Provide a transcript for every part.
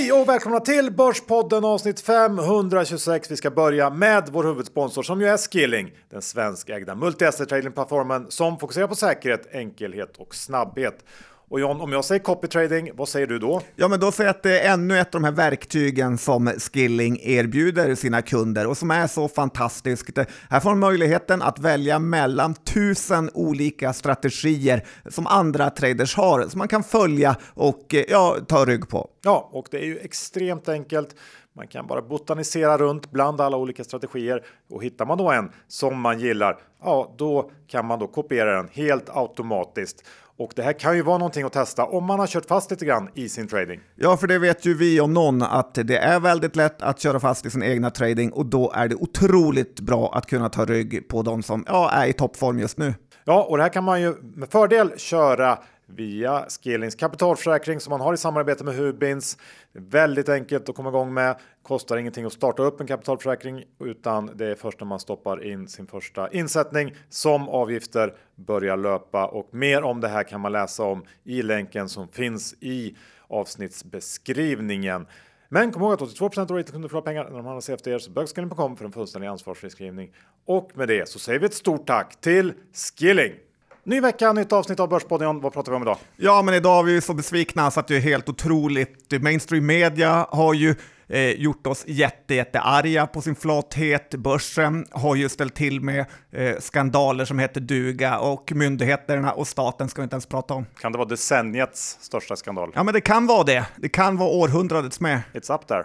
Hej och välkomna till Börspodden avsnitt 526. Vi ska börja med vår huvudsponsor som ju är Skilling, den svenskägda multi-asset tradingplattformen som fokuserar på säkerhet, enkelhet och snabbhet. Och John, om jag säger copy trading, vad säger du då? Ja, men då säger jag att det är ännu ett av de här verktygen som Skilling erbjuder sina kunder och som är så fantastiskt. Här får man möjligheten att välja mellan tusen olika strategier som andra traders har, som man kan följa och ja, ta rygg på. Ja, och det är ju extremt enkelt. Man kan bara botanisera runt bland alla olika strategier och hittar man då en som man gillar, ja, då kan man då kopiera den helt automatiskt. Och det här kan ju vara någonting att testa om man har kört fast lite grann i sin trading. Ja, för det vet ju vi om någon att det är väldigt lätt att köra fast i sin egna trading och då är det otroligt bra att kunna ta rygg på de som ja, är i toppform just nu. Ja, och det här kan man ju med fördel köra via Skillings kapitalförsäkring som man har i samarbete med Hubins. Väldigt enkelt att komma igång med. Kostar ingenting att starta upp en kapitalförsäkring utan det är först när man stoppar in sin första insättning som avgifter börjar löpa och mer om det här kan man läsa om i länken som finns i avsnittsbeskrivningen. Men kom ihåg att 82 av inte kunde förlora pengar när de handlar CFD så bögskallen.com för en fullständig ansvarsfri skrivning. Och med det så säger vi ett stort tack till Skilling! Ny vecka, nytt avsnitt av Börspodden. Vad pratar vi om idag? Ja, men idag är vi så besvikna så att det är helt otroligt. Mainstream media har ju eh, gjort oss jätte, jättearga på sin flathet. Börsen har ju ställt till med eh, skandaler som heter duga och myndigheterna och staten ska vi inte ens prata om. Kan det vara decenniets största skandal? Ja, men det kan vara det. Det kan vara århundradets med. It's up there.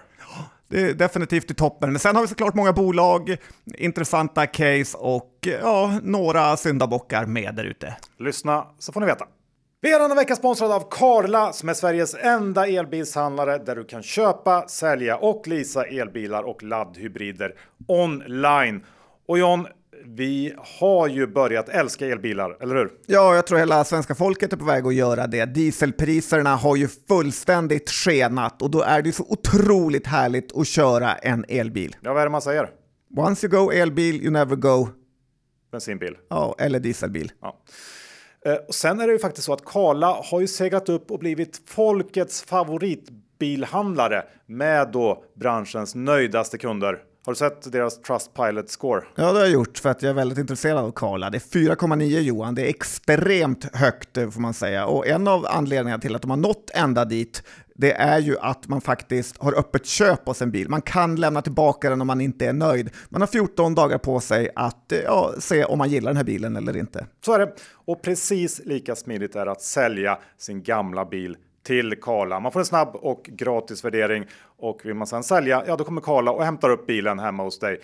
Det är definitivt i toppen. Men sen har vi såklart många bolag, intressanta case och ja, några syndabockar med där ute. Lyssna så får ni veta. Vi är denna vecka sponsrade av Karla som är Sveriges enda elbilshandlare där du kan köpa, sälja och leasa elbilar och laddhybrider online. Och John, vi har ju börjat älska elbilar, eller hur? Ja, jag tror hela svenska folket är på väg att göra det. Dieselpriserna har ju fullständigt skenat och då är det så otroligt härligt att köra en elbil. Ja, vad är det man säger? Once you go elbil, you never go bensinbil. Ja, eller dieselbil. Ja. Eh, och sen är det ju faktiskt så att Karla har ju seglat upp och blivit folkets favoritbilhandlare med då branschens nöjdaste kunder. Har du sett deras Trustpilot score? Ja, det har jag gjort för att jag är väldigt intresserad av Karla. Det är 4,9 Johan. Det är extremt högt får man säga. Och en av anledningarna till att de har nått ända dit det är ju att man faktiskt har öppet köp hos en bil. Man kan lämna tillbaka den om man inte är nöjd. Man har 14 dagar på sig att ja, se om man gillar den här bilen eller inte. Så är det. Och precis lika smidigt är det att sälja sin gamla bil till Karla. Man får en snabb och gratis värdering och vill man sedan sälja, ja då kommer Karla och hämtar upp bilen hemma hos dig.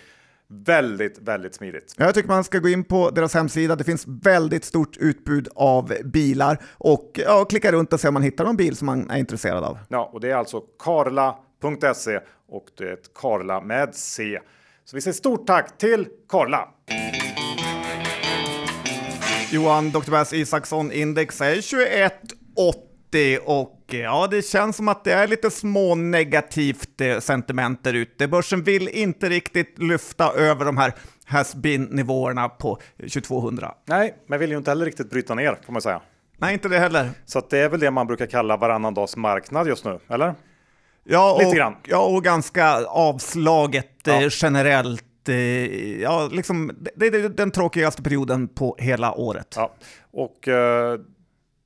Väldigt, väldigt smidigt. Jag tycker man ska gå in på deras hemsida. Det finns väldigt stort utbud av bilar och ja, klicka runt och se om man hittar någon bil som man är intresserad av. Ja, och det är alltså karla.se och det är ett Karla med C. Så vi säger stort tack till Karla. Johan, Dr. Bass Isaksson index är 2180 och ja, det känns som att det är lite små negativt eh, sentiment där ute. Börsen vill inte riktigt lyfta över de här has nivåerna på 2200. Nej, men vill ju inte heller riktigt bryta ner får man säga. Nej, inte det heller. Så det är väl det man brukar kalla varannan dags marknad just nu, eller? Ja, Lite och, grann. ja och ganska avslaget ja. eh, generellt. Eh, ja, liksom, det, det är den tråkigaste perioden på hela året. Ja, och eh,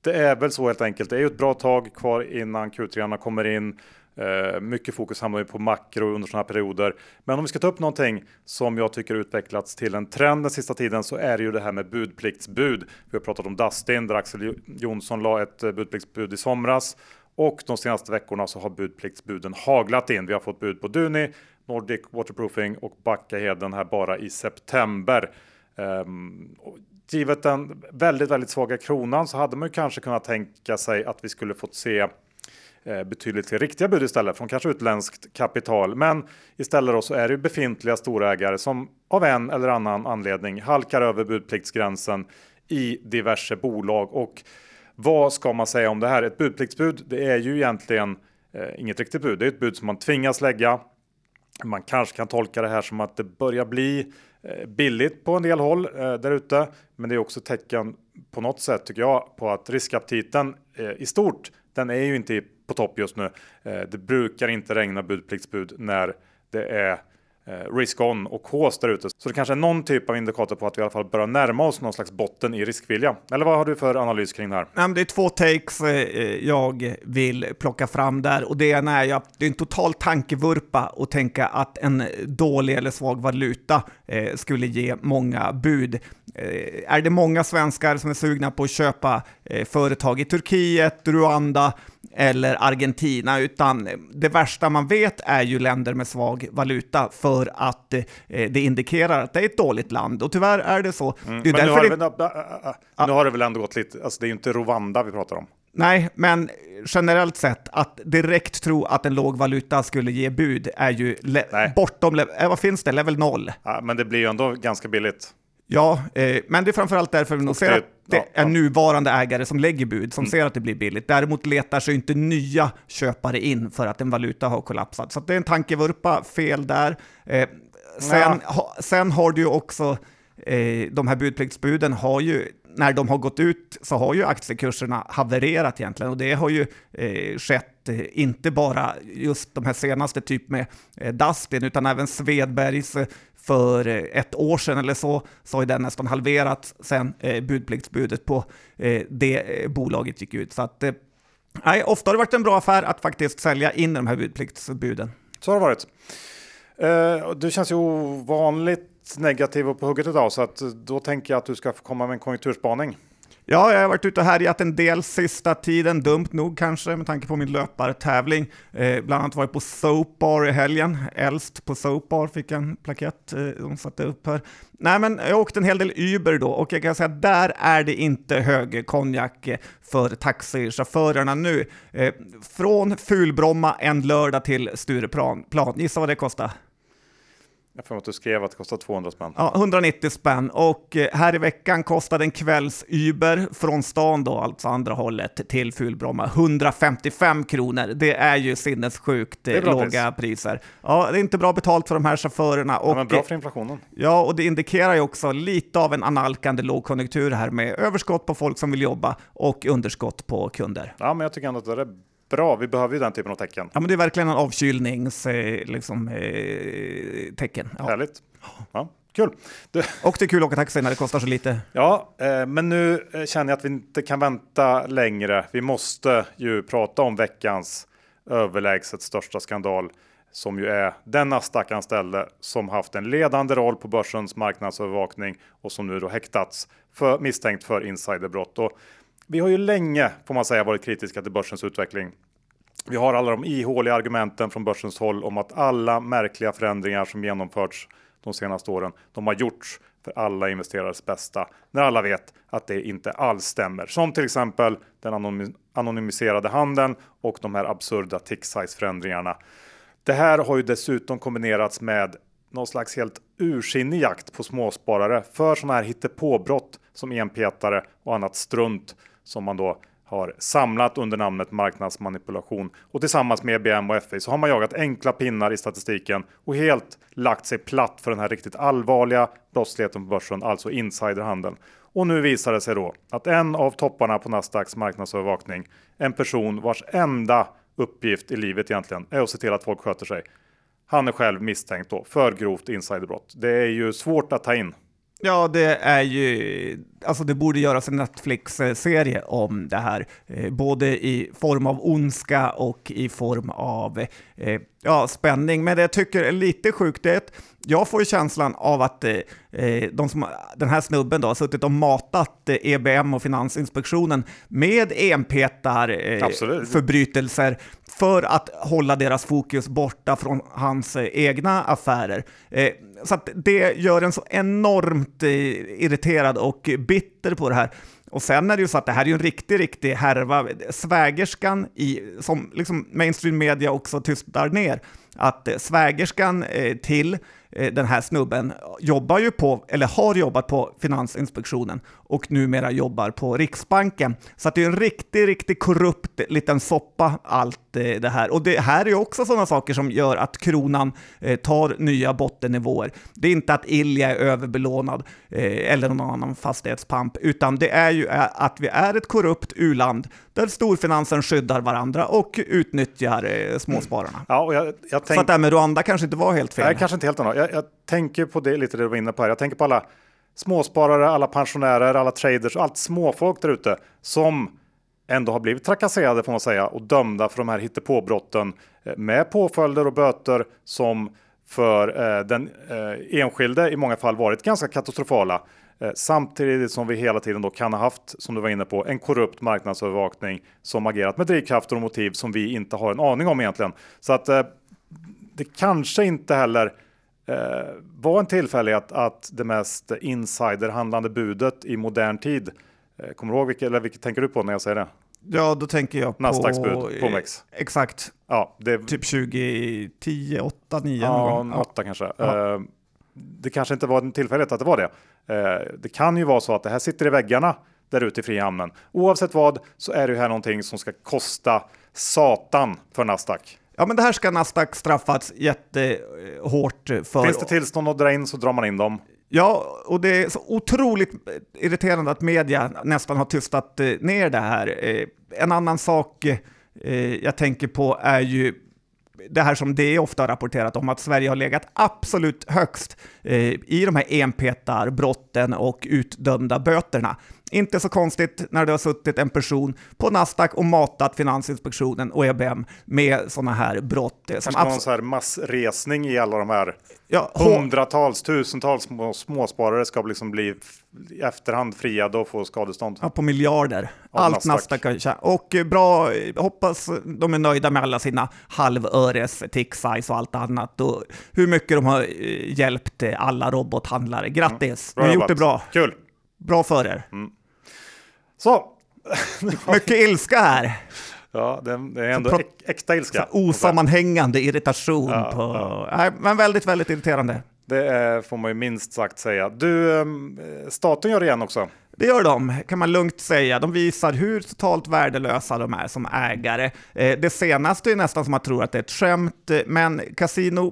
det är väl så helt enkelt. Det är ju ett bra tag kvar innan Q3 kommer in. Eh, mycket fokus hamnar ju på makro under sådana här perioder. Men om vi ska ta upp någonting som jag tycker utvecklats till en trend den sista tiden så är det ju det här med budpliktsbud. Vi har pratat om Dustin där Axel Jonsson la ett eh, budpliktsbud i somras och de senaste veckorna så har budpliktsbuden haglat in. Vi har fått bud på Duni, Nordic Waterproofing och Backaheden här bara i september. Um, givet den väldigt, väldigt svaga kronan så hade man ju kanske kunnat tänka sig att vi skulle fått se eh, betydligt fler riktiga bud istället från kanske utländskt kapital. Men istället då så är det ju befintliga storägare som av en eller annan anledning halkar över budpliktsgränsen i diverse bolag. Och vad ska man säga om det här? Ett budpliktsbud, det är ju egentligen eh, inget riktigt bud. Det är ett bud som man tvingas lägga. Man kanske kan tolka det här som att det börjar bli Eh, Eh, billigt på en del håll eh, där ute. Men det är också tecken på något sätt tycker jag på att riskaptiten eh, i stort, den är ju inte på topp just nu. Eh, det brukar inte regna budpliktsbud när det är Eh, risk on och hausse där ute. Så det kanske är någon typ av indikator på att vi i alla fall börjar närma oss någon slags botten i riskvilja. Eller vad har du för analys kring det här? det är två takes eh, jag vill plocka fram där och det ena är att det är en total tankevurpa att tänka att en dålig eller svag valuta eh, skulle ge många bud. Är det många svenskar som är sugna på att köpa företag i Turkiet, Rwanda, eller Argentina, utan det värsta man vet är ju länder med svag valuta för att eh, det indikerar att det är ett dåligt land. Och tyvärr är det så. Mm. Det är men nu har, det... det, nu har det väl ändå gått lite, alltså det är ju inte Rwanda vi pratar om. Nej, men generellt sett att direkt tro att en låg valuta skulle ge bud är ju bortom, eh, vad finns det, level 0. Ja, men det blir ju ändå ganska billigt. Ja, eh, men det är framförallt därför vi nog ser att det är nuvarande ägare som lägger bud, som mm. ser att det blir billigt. Däremot letar sig inte nya köpare in för att en valuta har kollapsat. Så det är en tankevurpa, fel där. Eh, sen, ha, sen har du ju också, eh, de här budpliktsbuden har ju när de har gått ut så har ju aktiekurserna havererat egentligen och det har ju eh, skett eh, inte bara just de här senaste, typ med eh, Dustin, utan även Svedbergs eh, för eh, ett år sedan eller så, så har den nästan halverats sen eh, budpliktsbudet på eh, det eh, bolaget gick ut. Så att, eh, nej, ofta har det varit en bra affär att faktiskt sälja in de här budpliktsbuden. Så har det varit. Eh, du känns ju ovanligt negativ och på hugget idag, så att eh, då tänker jag att du ska få komma med en konjunkturspaning. Ja, jag har varit ute och härjat en del sista tiden, dumt nog kanske med tanke på min löpartävling. Eh, bland annat var jag på Soap Bar i helgen, äldst på Soap Bar fick en plakett eh, de satte upp här. Nej, men jag åkte en hel del Uber då och jag kan säga att där är det inte hög konjak eh, för taxichaufförerna nu. Eh, från Fulbromma en lördag till Stureplan. Gissa vad det kostar? Jag får att du skrev att det kostar 200 spänn. Ja, 190 spänn. Och eh, här i veckan kostade en kvälls-Uber från stan då, alltså andra hållet, till Fulbromma 155 kronor. Det är ju sinnessjukt är låga pris. priser. Ja, det är inte bra betalt för de här chaufförerna. Och, ja, men bra för inflationen. Ja, och det indikerar ju också lite av en analkande lågkonjunktur här med överskott på folk som vill jobba och underskott på kunder. Ja, men jag tycker ändå att det är Bra, vi behöver ju den typen av tecken. Ja, men det är verkligen en avkylningstecken. Liksom, eh, tecken. ja. Härligt. Ja, kul. Du... Och det är kul att åka taxi när det kostar så lite. Ja, eh, men nu eh, känner jag att vi inte kan vänta längre. Vi måste ju prata om veckans överlägset största skandal som ju är den Nasdaq-anställde som haft en ledande roll på börsens marknadsövervakning och som nu då häktats för misstänkt för insiderbrott. Och vi har ju länge, får man säga, varit kritiska till börsens utveckling. Vi har alla de ihåliga argumenten från börsens håll om att alla märkliga förändringar som genomförts de senaste åren, de har gjorts för alla investerares bästa, när alla vet att det inte alls stämmer. Som till exempel den anonymiserade handeln och de här absurda tick size förändringarna. Det här har ju dessutom kombinerats med någon slags helt ursinnig jakt på småsparare för sådana här hittepåbrott som enpetare och annat strunt som man då har samlat under namnet marknadsmanipulation och tillsammans med EBM och FI så har man jagat enkla pinnar i statistiken och helt lagt sig platt för den här riktigt allvarliga brottsligheten på börsen, alltså insiderhandeln. Och nu visar det sig då att en av topparna på Nasdaqs marknadsövervakning, en person vars enda uppgift i livet egentligen är att se till att folk sköter sig. Han är själv misstänkt då för grovt insiderbrott. Det är ju svårt att ta in. Ja, det är ju, alltså det borde göras en Netflix-serie om det här, eh, både i form av ondska och i form av eh, ja, spänning. Men det jag tycker är lite sjukt är att jag får ju känslan av att eh, eh de som, den här snubben då har suttit och matat eh, EBM och Finansinspektionen med enpetar-förbrytelser eh, för att hålla deras fokus borta från hans eh, egna affärer. Eh, så det gör en så enormt irriterad och bitter på det här. Och sen är det ju så att det här är ju en riktig, riktig härva. Svägerskan, i, som liksom mainstream media också tystar ner, att svägerskan till Eh, den här snubben jobbar ju på, eller har jobbat på Finansinspektionen och numera jobbar på Riksbanken. Så det är en riktigt, riktigt korrupt liten soppa allt eh, det här. Och det här är också sådana saker som gör att kronan eh, tar nya bottennivåer. Det är inte att Ilja är överbelånad eller någon annan fastighetspamp, utan det är ju att vi är ett korrupt uland där storfinansen skyddar varandra och utnyttjar eh, småspararna. Ja, och jag, jag tänk... Så att det här med Rwanda kanske inte var helt fel. Nej, kanske inte helt. Jag, jag tänker på det lite det du var inne på här. Jag tänker på alla småsparare, alla pensionärer, alla traders, allt småfolk där ute som ändå har blivit trakasserade får man säga och dömda för de här hittepåbrotten eh, med påföljder och böter som för eh, den eh, enskilde i många fall varit ganska katastrofala. Eh, samtidigt som vi hela tiden då kan ha haft, som du var inne på, en korrupt marknadsövervakning som agerat med drivkrafter och motiv som vi inte har en aning om egentligen. Så att eh, det kanske inte heller eh, var en tillfällighet att det mest insiderhandlande budet i modern tid Eh, kommer du ihåg vilket, eller vilket tänker du på när jag säger det? Ja, då tänker jag på... Nasdaqs bud, Pomex. Exakt. Ja, det, typ 2010, 8, 9 ja, någon gång. 8 kanske. Ja. Uh, det kanske inte var en tillfällighet att det var det. Det kan ju vara så att det här sitter i väggarna där ute i Frihamnen. Oavsett vad så är det här någonting som ska kosta satan för Nasdaq. Ja, men det här ska Nasdaq straffats jättehårt för. Finns det tillstånd att dra in så drar man in dem. Ja, och det är så otroligt irriterande att media nästan har tystat eh, ner det här. Eh, en annan sak eh, jag tänker på är ju det här som det ofta har rapporterat om, att Sverige har legat absolut högst i de här enpetarbrotten och utdömda böterna. Inte så konstigt när det har suttit en person på Nasdaq och matat Finansinspektionen och EBM med sådana här brott. Som någon så här massresning i alla de här ja, hundratals, tusentals små, småsparare ska liksom bli i efterhand friade och få skadestånd. Ja, på miljarder. Allt Nasdaq. Nasdaq Och eh, bra, hoppas de är nöjda med alla sina halvöres tick size och allt annat. Och hur mycket de har eh, hjälpt alla robothandlare. Grattis, mm. ni har gjort det bra. Kul! Bra för er. Mm. Så. Mycket ilska här. Ja, det är ändå äkta ilska. osammanhängande irritation. Ja, på... Ja. Nej, men väldigt, väldigt irriterande. Det är, får man ju minst sagt säga. Du, ehm, staten gör det igen också. Det gör de, kan man lugnt säga. De visar hur totalt värdelösa de är som ägare. Eh, det senaste är nästan som man tror att det är ett skämt, men Casino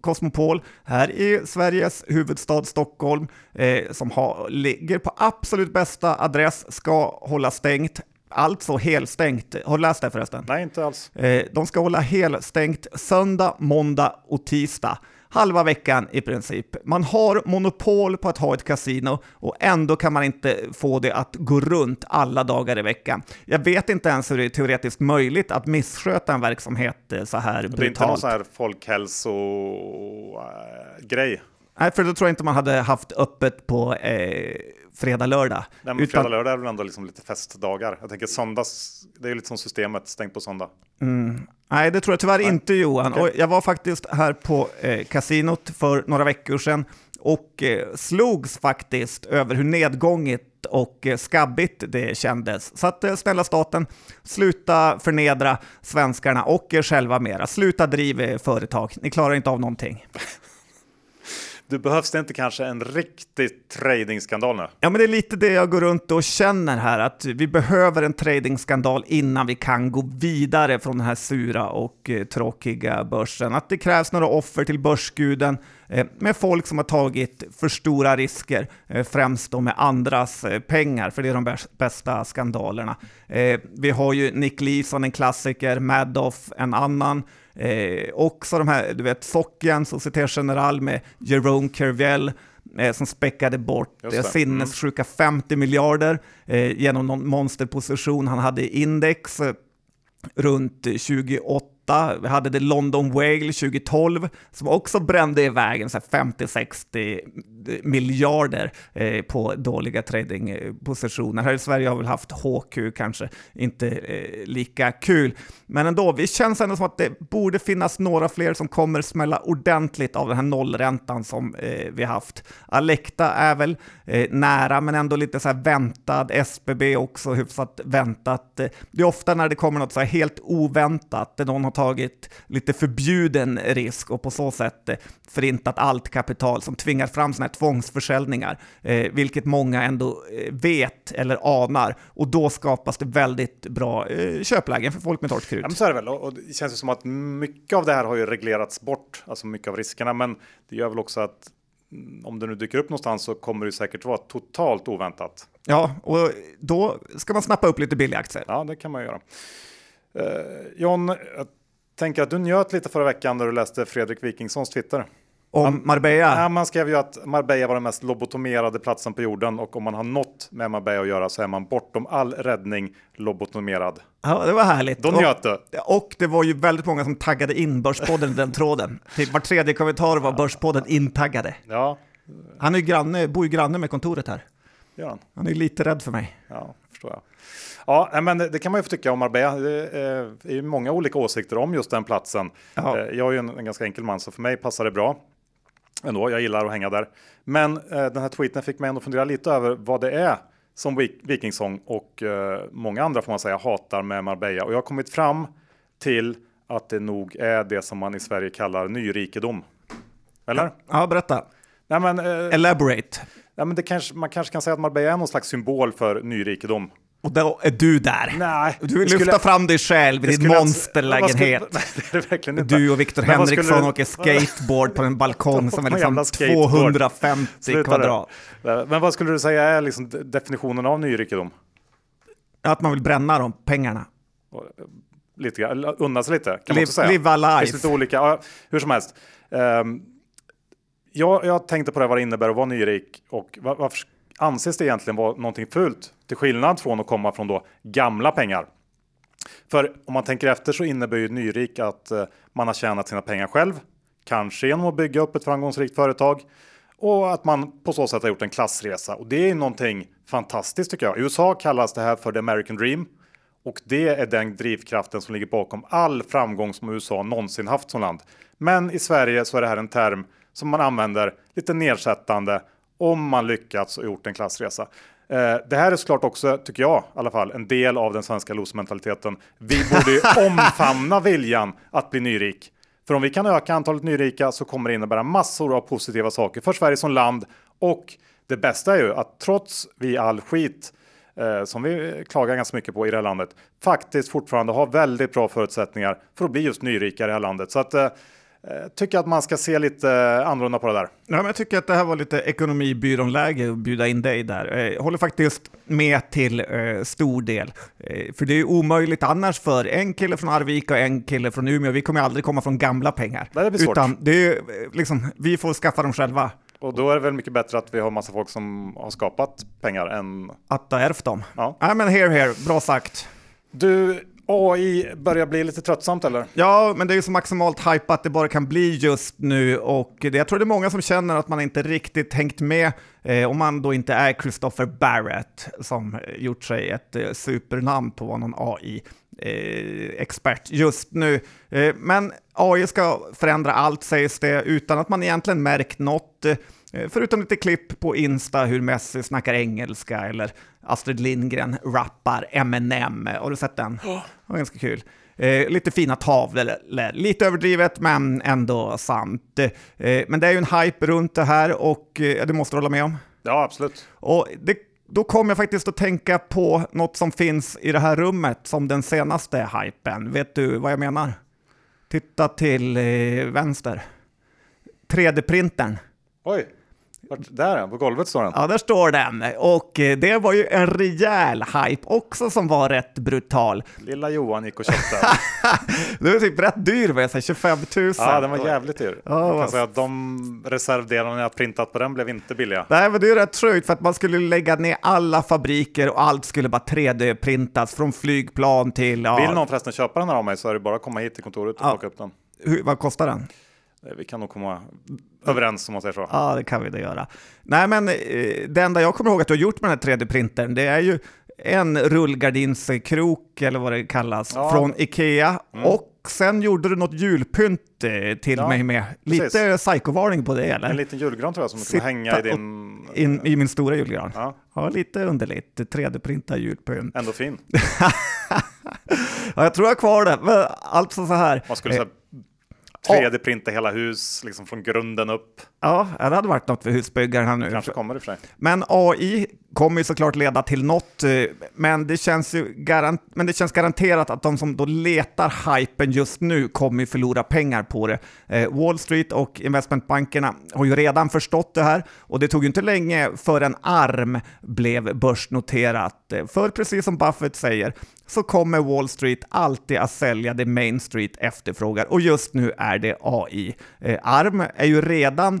Cosmopol här i Sveriges huvudstad Stockholm, eh, som har, ligger på absolut bästa adress, ska hålla stängt alltså helstängt. Har du läst det förresten? Nej, inte alls. Eh, de ska hålla helstängt söndag, måndag och tisdag halva veckan i princip. Man har monopol på att ha ett kasino och ändå kan man inte få det att gå runt alla dagar i veckan. Jag vet inte ens hur det är teoretiskt möjligt att missköta en verksamhet eh, så här brutalt. Det är inte någon sån här folkhälsogrej? Nej, för då tror jag inte man hade haft öppet på eh, fredag, lördag. Nej, Utan... fredag, lördag är väl ändå liksom lite festdagar. Jag tänker söndags, det är ju lite som systemet, stängt på söndag. Mm. Nej, det tror jag tyvärr Nej. inte Johan. Okay. Jag var faktiskt här på eh, kasinot för några veckor sedan och eh, slogs faktiskt över hur nedgånget och eh, skabbigt det kändes. Så att eh, snälla staten, sluta förnedra svenskarna och er själva mera. Sluta driva företag, ni klarar inte av någonting. Du behövs det inte kanske en riktig tradingskandal nu? Ja, men det är lite det jag går runt och känner här, att vi behöver en tradingskandal innan vi kan gå vidare från den här sura och eh, tråkiga börsen. Att det krävs några offer till börsguden eh, med folk som har tagit för stora risker, eh, främst då med andras eh, pengar, för det är de bästa skandalerna. Eh, vi har ju Nick Leeson, en klassiker, Madoff, en annan, Eh, också de här, du vet, Socken, Société General med Jerome Kerviel, eh, som späckade bort eh, sinnessjuka mm. 50 miljarder eh, genom någon monsterposition han hade i index eh, runt 28 vi hade det London Whale 2012 som också brände iväg 50-60 eh, miljarder eh, på dåliga tradingpositioner. Här i Sverige har vi haft HQ, kanske inte eh, lika kul. Men ändå, vi känns ändå som att det borde finnas några fler som kommer smälla ordentligt av den här nollräntan som eh, vi haft. Alecta är väl eh, nära, men ändå lite så här väntad. SBB också hyfsat väntat. Det är ofta när det kommer något så här helt oväntat, där någon har tagit lite förbjuden risk och på så sätt eh, förintat allt kapital som tvingar fram sådana här tvångsförsäljningar, eh, vilket många ändå eh, vet eller anar. Och då skapas det väldigt bra eh, köplägen för folk med torrt krut. Ja, men så är det väl. Och det känns ju som att mycket av det här har ju reglerats bort, alltså mycket av riskerna. Men det gör väl också att mm, om det nu dyker upp någonstans så kommer det säkert vara totalt oväntat. Ja, och då ska man snappa upp lite billiga aktier. Ja, det kan man göra. Uh, John, jag tänker att du njöt lite förra veckan när du läste Fredrik Wikingssons Twitter. Om Marbella? Ja, man skrev ju att Marbella var den mest lobotomerade platsen på jorden och om man har något med Marbella att göra så är man bortom all räddning lobotomerad. Ja, det var härligt. Då njöt du. Och det var ju väldigt många som taggade in Börspodden i den tråden. Typ var tredje kommentar var Börspodden intaggade. Ja. Han är granne, bor ju granne med kontoret här. Gör han? Han är lite rädd för mig. Ja, förstår jag. Ja, men det kan man ju få tycka om Marbella. Det är ju många olika åsikter om just den platsen. Ja. Eh, jag är ju en, en ganska enkel man, så för mig passar det bra ändå. Jag gillar att hänga där. Men eh, den här tweeten fick mig ändå fundera lite över vad det är som Vikingsång och eh, många andra får man säga hatar med Marbella. Och jag har kommit fram till att det nog är det som man i Sverige kallar nyrikedom. Eller? Ja, berätta. Nej, men, eh, Elaborate. Ja, men det kanske, man kanske kan säga att Marbella är någon slags symbol för nyrikedom. Och då är du där. Nej, du vill lyfta fram dig själv i din monsterlägenhet. Skulle, du och Viktor Henriksson skulle, åker skateboard på en balkong som är liksom 250 kvadrat. Men vad skulle du säga är liksom definitionen av nyrikedom? Att man vill bränna de pengarna. Lite grann, unna sig lite kan man också säga. Live a life. lite olika, hur som helst. Um, jag, jag tänkte på det vad det innebär att vara nyrik och varför anses det egentligen vara någonting fult till skillnad från att komma från då gamla pengar. För om man tänker efter så innebär ju nyrik att eh, man har tjänat sina pengar själv, kanske genom att bygga upp ett framgångsrikt företag och att man på så sätt har gjort en klassresa. Och det är någonting fantastiskt tycker jag. I USA kallas det här för the American dream och det är den drivkraften som ligger bakom all framgång som USA någonsin haft som land. Men i Sverige så är det här en term som man använder lite nedsättande om man lyckats och gjort en klassresa. Eh, det här är såklart också, tycker jag i alla fall, en del av den svenska losmentaliteten. Vi borde ju omfamna viljan att bli nyrik. För om vi kan öka antalet nyrika så kommer det innebära massor av positiva saker för Sverige som land. Och det bästa är ju att trots vi all skit eh, som vi klagar ganska mycket på i det här landet faktiskt fortfarande har väldigt bra förutsättningar för att bli just nyrika i det här landet. Så att Eh, tycker att man ska se lite annorlunda på det där. Ja, men jag tycker att det här var lite ekonomibyrån-läge att bjuda in dig där. Jag håller faktiskt med till eh, stor del. Eh, för det är ju omöjligt annars för en kille från Arvika och en kille från Umeå. Vi kommer aldrig komma från gamla pengar. Det blir svårt. Utan det är liksom, vi får skaffa dem själva. Och då är det väl mycket bättre att vi har massa folk som har skapat pengar än... Att ha ärvt dem. Ja. Nej, men here, here. Bra sagt. Du, AI börjar bli lite tröttsamt eller? Ja, men det är ju så maximalt hypat det bara kan bli just nu och det, jag tror det är många som känner att man inte riktigt hängt med eh, om man då inte är Christopher Barrett som gjort sig ett eh, supernamn på att vara någon AI. Eh, expert just nu. Eh, men AI ska förändra allt sägs det utan att man egentligen märkt något. Eh, förutom lite klipp på Insta hur Messi snackar engelska eller Astrid Lindgren rappar Eminem. Har du sett den? Det var ganska kul. Eh, lite fina tavlor, lite överdrivet men ändå sant. Eh, men det är ju en hype runt det här och eh, det måste du hålla med om. Ja, absolut. Och det, då kom jag faktiskt att tänka på något som finns i det här rummet som den senaste hypen. Vet du vad jag menar? Titta till eh, vänster. 3D-printern. Oj. Där ja, på golvet står den. Ja, där står den. Och eh, det var ju en rejäl hype också som var rätt brutal. Lilla Johan gick och köpte den. var typ rätt dyr, med sig, 25 000. Ja, den var jävligt dyr. Ja, jag kan säga att de reservdelarna jag printat på den blev inte billiga. Nej, men det är rätt sjukt för att man skulle lägga ner alla fabriker och allt skulle bara 3D-printas från flygplan till... Ja. Vill någon förresten köpa den här av mig så är det bara att komma hit till kontoret och ja. plocka upp den. Hur, vad kostar den? Eh, vi kan nog komma överens om man säger så. Ja, det kan vi det göra. Nej, men eh, det enda jag kommer ihåg att du har gjort med den här 3D-printern, det är ju en rullgardinskrok, eller vad det kallas, ja. från Ikea. Mm. Och sen gjorde du något julpynt eh, till ja, mig med. Lite psykovarning på det, eller? En liten julgran tror jag som du kan hänga i din... In, I min stora julgran. Ja, ja lite underligt. 3D-printa julpynt. Ändå fin. ja, jag tror jag har kvar det. alltså så här. Man skulle säga 3D-printa hela hus liksom från grunden upp. Ja, det hade varit något för husbyggaren här nu. Kanske kommer och för sig. Men AI kommer ju såklart leda till något, eh, men det känns garant men det känns garanterat att de som då letar hypen just nu kommer ju förlora pengar på det. Eh, Wall Street och investmentbankerna har ju redan förstått det här och det tog ju inte länge förrän ARM blev börsnoterat. Eh, för precis som Buffett säger så kommer Wall Street alltid att sälja det Main Street efterfrågar och just nu är det AI. ARM är ju redan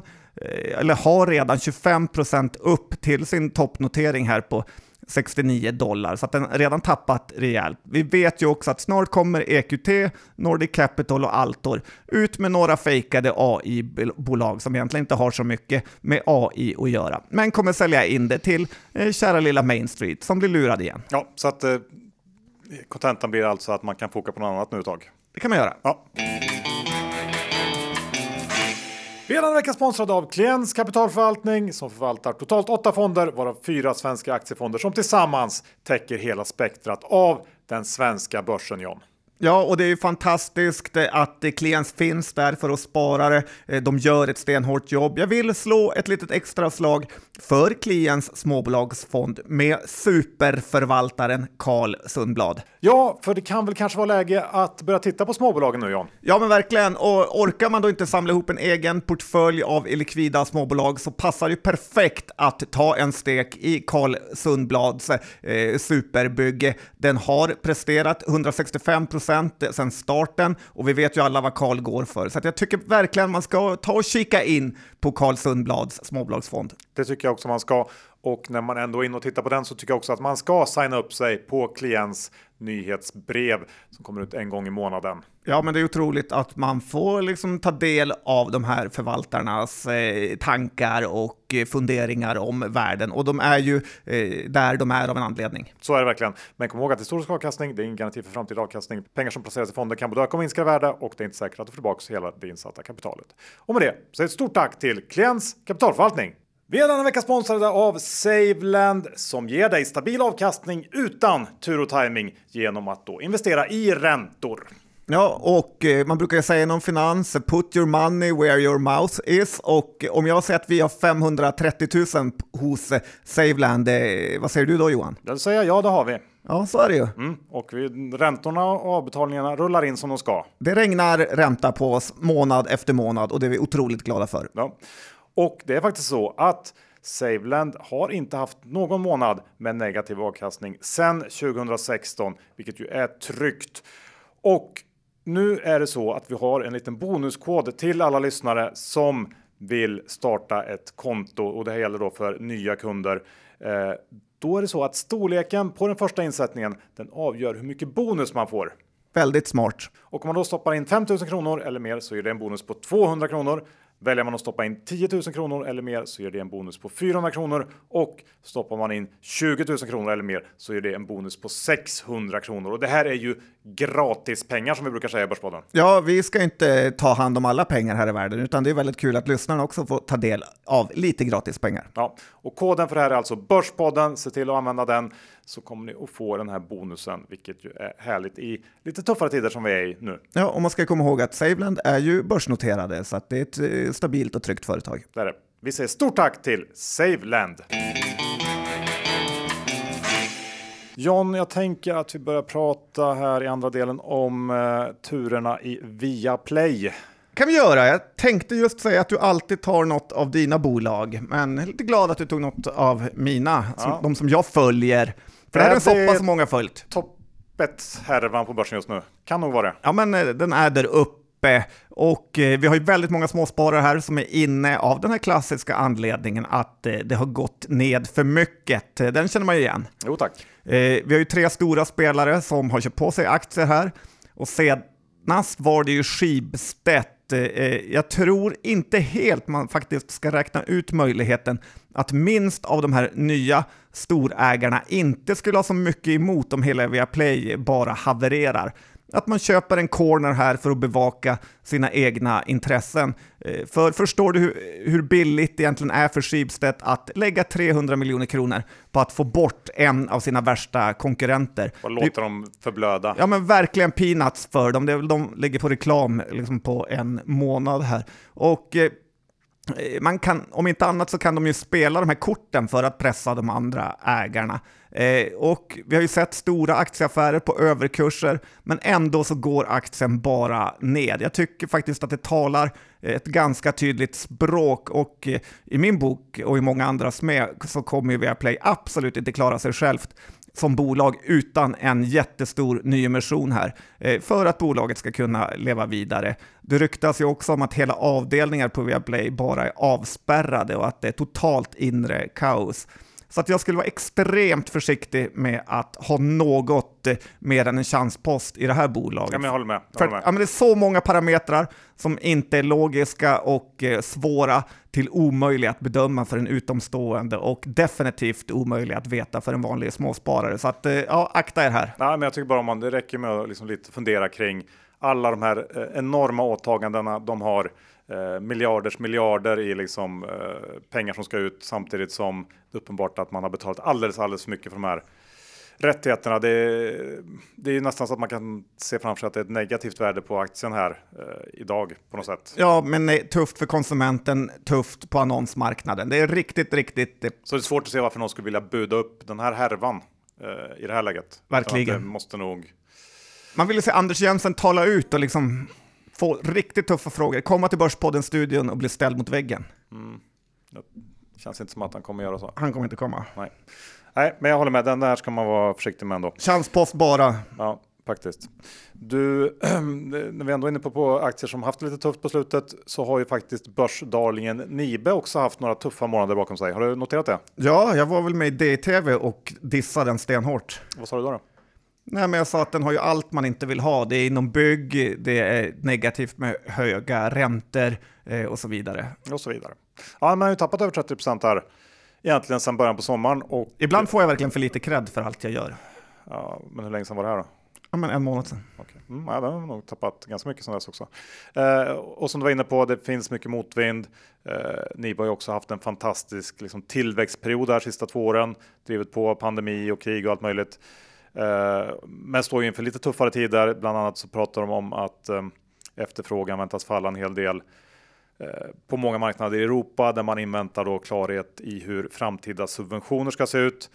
eller har redan 25% upp till sin toppnotering här på 69 dollar, så att den redan tappat rejält. Vi vet ju också att snart kommer EQT, Nordic Capital och Altor ut med några fejkade AI-bolag som egentligen inte har så mycket med AI att göra, men kommer sälja in det till eh, kära lilla Main Street som blir lurad igen. Ja, så att eh, kontentan blir alltså att man kan foka på något annat nu ett tag. Det kan man göra. Ja. Vi är denna vecka sponsrade av Kliens kapitalförvaltning som förvaltar totalt åtta fonder varav fyra svenska aktiefonder som tillsammans täcker hela spektrat av den svenska börsen John. Ja, och det är ju fantastiskt att Kliens finns där för oss sparare. De gör ett stenhårt jobb. Jag vill slå ett litet extra slag för Kliens småbolagsfond med superförvaltaren Carl Sundblad. Ja, för det kan väl kanske vara läge att börja titta på småbolagen nu, John? Ja, men verkligen. Och orkar man då inte samla ihop en egen portfölj av likvida småbolag så passar det perfekt att ta en stek i Carl Sundblads eh, superbygge. Den har presterat 165 procent sedan starten och vi vet ju alla vad Carl går för. Så jag tycker verkligen man ska ta och kika in på Carl Sundblads småbolagsfond. Det tycker jag också man ska. Och när man ändå är inne och tittar på den så tycker jag också att man ska signa upp sig på klients nyhetsbrev som kommer ut en gång i månaden. Ja, men det är otroligt att man får liksom ta del av de här förvaltarnas eh, tankar och eh, funderingar om världen. Och de är ju eh, där de är av en anledning. Så är det verkligen. Men kom ihåg att historisk avkastning, det är ingen garanti för framtida avkastning. Pengar som placeras i fonder kan både öka och minska värde och det är inte säkert att du får tillbaka hela det insatta kapitalet. Och med det så ett stort tack till Klients kapitalförvaltning. Vi är denna vecka sponsrade av Saveland som ger dig stabil avkastning utan tur och timing genom att då investera i räntor. Ja, och eh, man brukar säga inom finans, put your money where your mouth is. Och om jag säger att vi har 530 000 hos eh, Saveland, eh, vad säger du då Johan? Det säger jag, ja det har vi. Ja, så är det ju. Mm, och vi, räntorna och avbetalningarna rullar in som de ska. Det regnar ränta på oss månad efter månad och det är vi otroligt glada för. Ja. Och det är faktiskt så att Saveland har inte haft någon månad med negativ avkastning sedan 2016, vilket ju är tryggt. Och nu är det så att vi har en liten bonuskod till alla lyssnare som vill starta ett konto och det här gäller då för nya kunder. Eh, då är det så att storleken på den första insättningen den avgör hur mycket bonus man får. Väldigt smart. Och om man då stoppar in 5000 kronor eller mer så är det en bonus på 200 kronor. Väljer man att stoppa in 10 000 kronor eller mer så ger det en bonus på 400 kronor och stoppar man in 20 000 kronor eller mer så ger det en bonus på 600 kronor. Och det här är ju gratis pengar som vi brukar säga i Börspodden. Ja, vi ska inte ta hand om alla pengar här i världen, utan det är väldigt kul att lyssnarna också får ta del av lite gratis pengar. Ja, och koden för det här är alltså Börspodden. Se till att använda den så kommer ni att få den här bonusen, vilket ju är härligt i lite tuffare tider som vi är i nu. Ja, och man ska komma ihåg att Saveland är ju börsnoterade, så att det är ett eh, stabilt och tryggt företag. Det är det. Vi säger stort tack till Saveland. John, jag tänker att vi börjar prata här i andra delen om eh, turerna i Viaplay. kan vi göra. Jag tänkte just säga att du alltid tar något av dina bolag, men jag är lite glad att du tog något av mina, som, Ja. de som jag följer. För det här är en soppa som många följt. Toppet härvan på börsen just nu. Kan nog vara det. Ja, men eh, den är där uppe. Och eh, vi har ju väldigt många småsparare här som är inne av den här klassiska anledningen att eh, det har gått ned för mycket. Den känner man ju igen. Jo tack. Vi har ju tre stora spelare som har köpt på sig aktier här. Och senast var det ju Schibsted. Jag tror inte helt man faktiskt ska räkna ut möjligheten att minst av de här nya storägarna inte skulle ha så mycket emot om hela Viaplay bara havererar. Att man köper en corner här för att bevaka sina egna intressen. Eh, För förstår du hur, billigt det egentligen är för Schibsted att lägga 300 miljoner kronor på att få bort en av sina värsta konkurrenter? Det- låter dem förblöda? Ja men verkligen peanuts för dem. De ligger på reklam liksom på en månad här. Och eh, Eh, man kan, om inte annat så kan de ju spela de här korten för att pressa de andra ägarna. Eh, och vi har ju sett stora aktieaffärer på överkurser, men ändå så går aktien bara ned. Jag tycker faktiskt att det talar eh, ett ganska tydligt språk och eh, i min bok och i många andras med så kommer ju Viaplay absolut inte klara sig självt som bolag utan en jättestor nyemission här eh, för att bolaget ska kunna leva vidare. Det ryktas ju också om att hela avdelningar på Viaplay bara är avspärrade och att det är totalt inre kaos. Så att jag skulle vara extremt försiktig med att ha något eh, mer än en chanspost i det här bolaget. Ja, men jag håller med. Jag För, håller med. ja, men det är så många parametrar som inte är logiska och eh, svåra till omöjliga att bedöma för en utomstående och definitivt omöjliga att veta för en vanlig småsparare. Så att, eh, ja, akta er här. Nej, men jag tycker bara om man, det räcker med att liksom lite fundera kring alla de här eh, enorma åtagandena de har. Eh, miljarders miljarder i liksom, eh, pengar som ska ut samtidigt som det är uppenbart att man har betalat alldeles, alldeles för mycket för de här rättigheterna. Det, är- det är ju nästan så att man kan se framför sig att det är ett negativt värde på aktien här eh, idag på något sätt. Ja, men eh, tufft för konsumenten, tufft på annonsmarknaden. Det är riktigt, riktigt Så det är svårt att se varför någon skulle vilja buda upp den här härvan eh, i det här läget. Verkligen. Det måste nog Man ville se Anders Jensen tala ut och liksom få riktigt tuffa frågor, komma till Börspodden-studion och bli ställd mot väggen. känns inte som att han kommer göra så. Han kommer inte komma. Nej. Nej, men jag håller med. Den där ska man vara försiktig med ändå. Chanspost bara. Ja, faktiskt. Du, när vi ändå är inne på, på aktier som haft det lite tufft på slutet så har ju faktiskt börsdarlingen Nibe också haft några tuffa månader bakom sig. Har du noterat det? Ja, jag var väl med i DTV och dissade den stenhårt. Vad sa du då? då? Nej, men jag sa att den har ju allt man inte vill ha. Det är inom bygg, det är negativt med höga räntor eh, och så vidare. Och så vidare. Ja, man har ju tappat över 30 procent här egentligen sedan början på sommaren. Och, Ibland får jag verkligen för lite cred för allt jag gör. ja, men hur länge sedan var det här då? Ja, men en månad sedan. Okej. Mm, ja, den har nog tappat ganska mycket sedan dess också. Eh, och som du var inne på, det finns mycket motvind. Eh, Nibe har ju också haft en fantastisk liksom, tillväxtperiod här sista två åren, drivit på pandemi och krig och allt möjligt. Eh, men står ju inför lite tuffare tider. Bland annat så pratar de om att eh, efterfrågan väntas falla en hel del eh, på många marknader i Europa där man inväntar då klarhet i hur framtida subventioner ska se ut.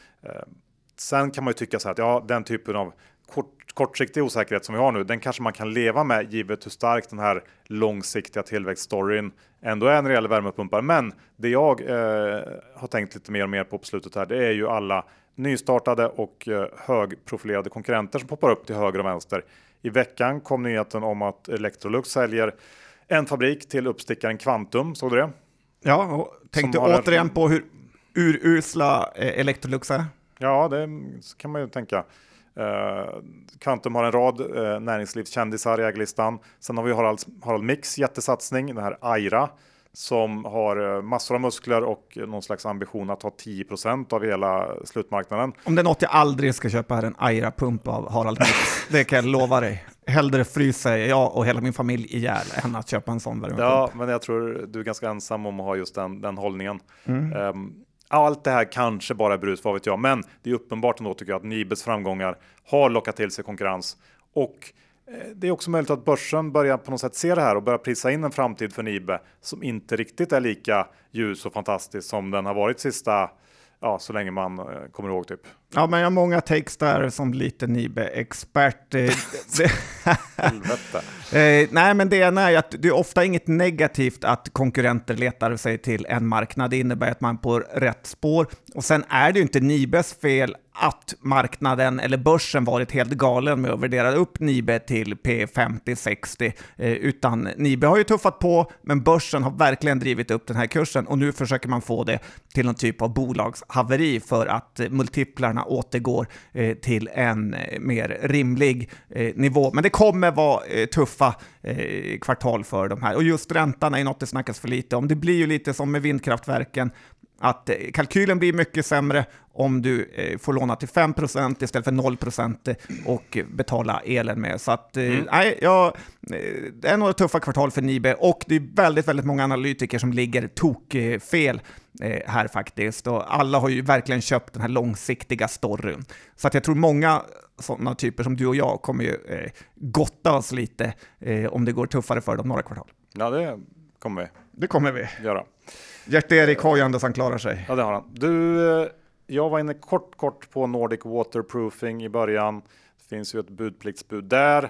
Sen kan man ju tycka så här att ja, den typen av kort, kortsiktig osäkerhet som vi har nu, den kanske man kan leva med givet hur stark den här långsiktiga tillväxtstoryn ändå är när det gäller värmepumpar. Men det jag eh, har tänkt lite mer och mer på på slutet här, det är ju alla nystartade och eh, högprofilerade konkurrenter som poppar upp till höger och vänster. I veckan kom nyheten om att Electrolux säljer en fabrik till uppstickaren Quantum. Såg du det? Ja, och tänkte återigen på hur urusla eh, Electrolux är. Ja, det kan man ju tänka. Eh, Quantum har en rad näringslivskändisar i ägarlistan. Sen har vi Harald, Harald Mix jättesatsning, den här Aira som har eh, massor av muskler och någon slags ambition att ta 10% av hela slutmarknaden. Om det är något jag aldrig ska köpa är en Aira-pump av Harald Mix. Det kan jag lova dig. Hellre fryser jag och hela min familj ihjäl än att köpa en sån värmepump. Ja, men jag tror du är ganska ensam om att ha just den, den hållningen. Mm. Ehm, allt det här kanske bara är brus, vad vet jag, men det är uppenbart ändå tycker jag att Nibes framgångar har lockat till sig konkurrens och Eh, det är också möjligt att börsen börjar på något sätt se det här och börjar prisa in en framtid för Nibe som inte riktigt är lika ljus och fantastisk som den har varit sista, ja, så länge man eh, kommer ihåg typ. Ja, men jag har många där som lite Nibe-expert. Eh, nej, men det ena är att det är ofta inget negativt att konkurrenter letar sig till en marknad. Det innebär att man är på rätt spår. Och sen är det ju inte Nibes fel att marknaden eller börsen varit helt galen med att värdera upp Nibe till P50-60, eh, utan Nibe har ju tuffat på, men börsen har verkligen drivit upp den här kursen och nu försöker man få det till någon typ av bolagshaveri för att eh, gärna återgår eh, till en eh, mer rimlig eh, nivå. Men det kommer vara eh, tuffa eh, kvartal för de här och just räntan är något det snackas för lite om. Det blir ju lite som med vindkraftverken att eh, kalkylen blir mycket sämre om du eh, får låna till 5% istället för 0 eh, och betala elen med. Så att, eh, nej, ja, det är några tuffa kvartal för Nibe och det är väldigt, väldigt många analytiker som ligger tokfel här faktiskt. Och alla har ju verkligen köpt den här långsiktiga storyn. Så att jag tror många sådana typer som du och jag kommer ju gotta oss lite om det går tuffare för dem några kvartal. Ja, det kommer vi Det kommer vi. göra. Gert-Erik har ju ändå han klarar sig. Ja, det har han. Du, eh, jag var inne kort, kort på Nordic Waterproofing i början. Det finns ju ett budpliktsbud där.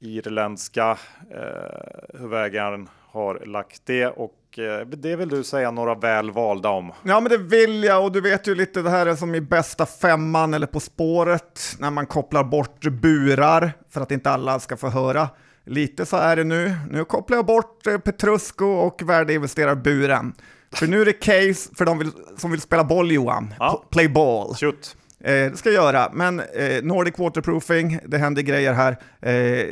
Irländska eh, huvudägaren har lagt det och eh, det vill du säga några väl valda om. Ja, men det vill jag och du vet ju lite det här är som i bästa femman eller På spåret när man kopplar bort burar för att inte alla ska få höra. Lite så är det nu. Nu kopplar jag bort eh, Petrusco och värdeinvesterarburen. För nu är det case för de vill, som vill spela boll Johan. Ja. Play ball. Shoot! Eh, det ska jag göra, men eh, Nordic Waterproofing, det händer grejer här. Eh,